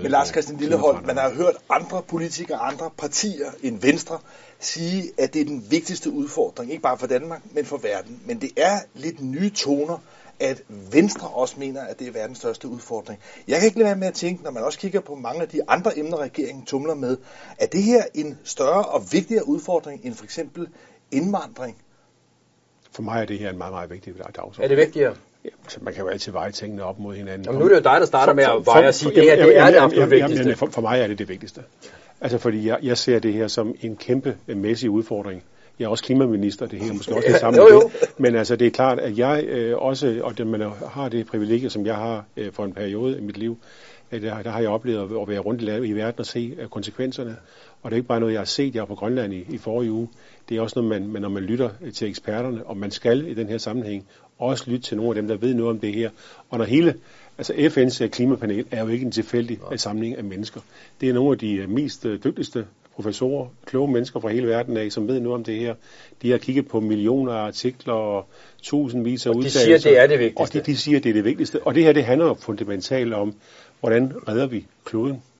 møde Men Lars Christian Lillehold, man har hørt andre politikere, andre partier end Venstre, sige, at det er den vigtigste udfordring, ikke bare for Danmark, men for verden. Men det er lidt nye toner, at Venstre også mener, at det er verdens største udfordring. Jeg kan ikke lade være med at tænke, når man også kigger på mange af de andre emner, regeringen tumler med, at det her en større og vigtigere udfordring end for eksempel indvandring? For mig er det her en meget, meget vigtig dagsorden. Er det vigtigere? Ja, så man kan jo altid veje tingene op mod hinanden. Jamen, nu er det jo dig, der starter med at veje og sige, at det her det er det absolut vigtigste. For, for mig er det det vigtigste. Altså fordi jeg, jeg ser det her som en kæmpe mæssig udfordring. Jeg er også klimaminister, det her måske også det samme. jo, jo. Men altså det er klart, at jeg øh, også, og det, man har det privilegie, som jeg har øh, for en periode i mit liv, øh, der, der har jeg oplevet at være rundt i, i verden og se øh, konsekvenserne. Og det er ikke bare noget, jeg har set. Jeg var på Grønland i, i forrige uge. Det er også noget, man, når man lytter til eksperterne, og man skal i den her sammenhæng også lytte til nogle af dem, der ved noget om det her. Og når hele, altså FN's klimapanel er jo ikke en tilfældig Nej. samling af mennesker. Det er nogle af de mest dygtigste professorer, kloge mennesker fra hele verden af, som ved noget om det her. De har kigget på millioner af artikler og tusindvis af udtalelser. Og de siger, det er det vigtigste. Og de, de siger, det er det vigtigste. Og det her, det handler fundamentalt om, hvordan redder vi kloden?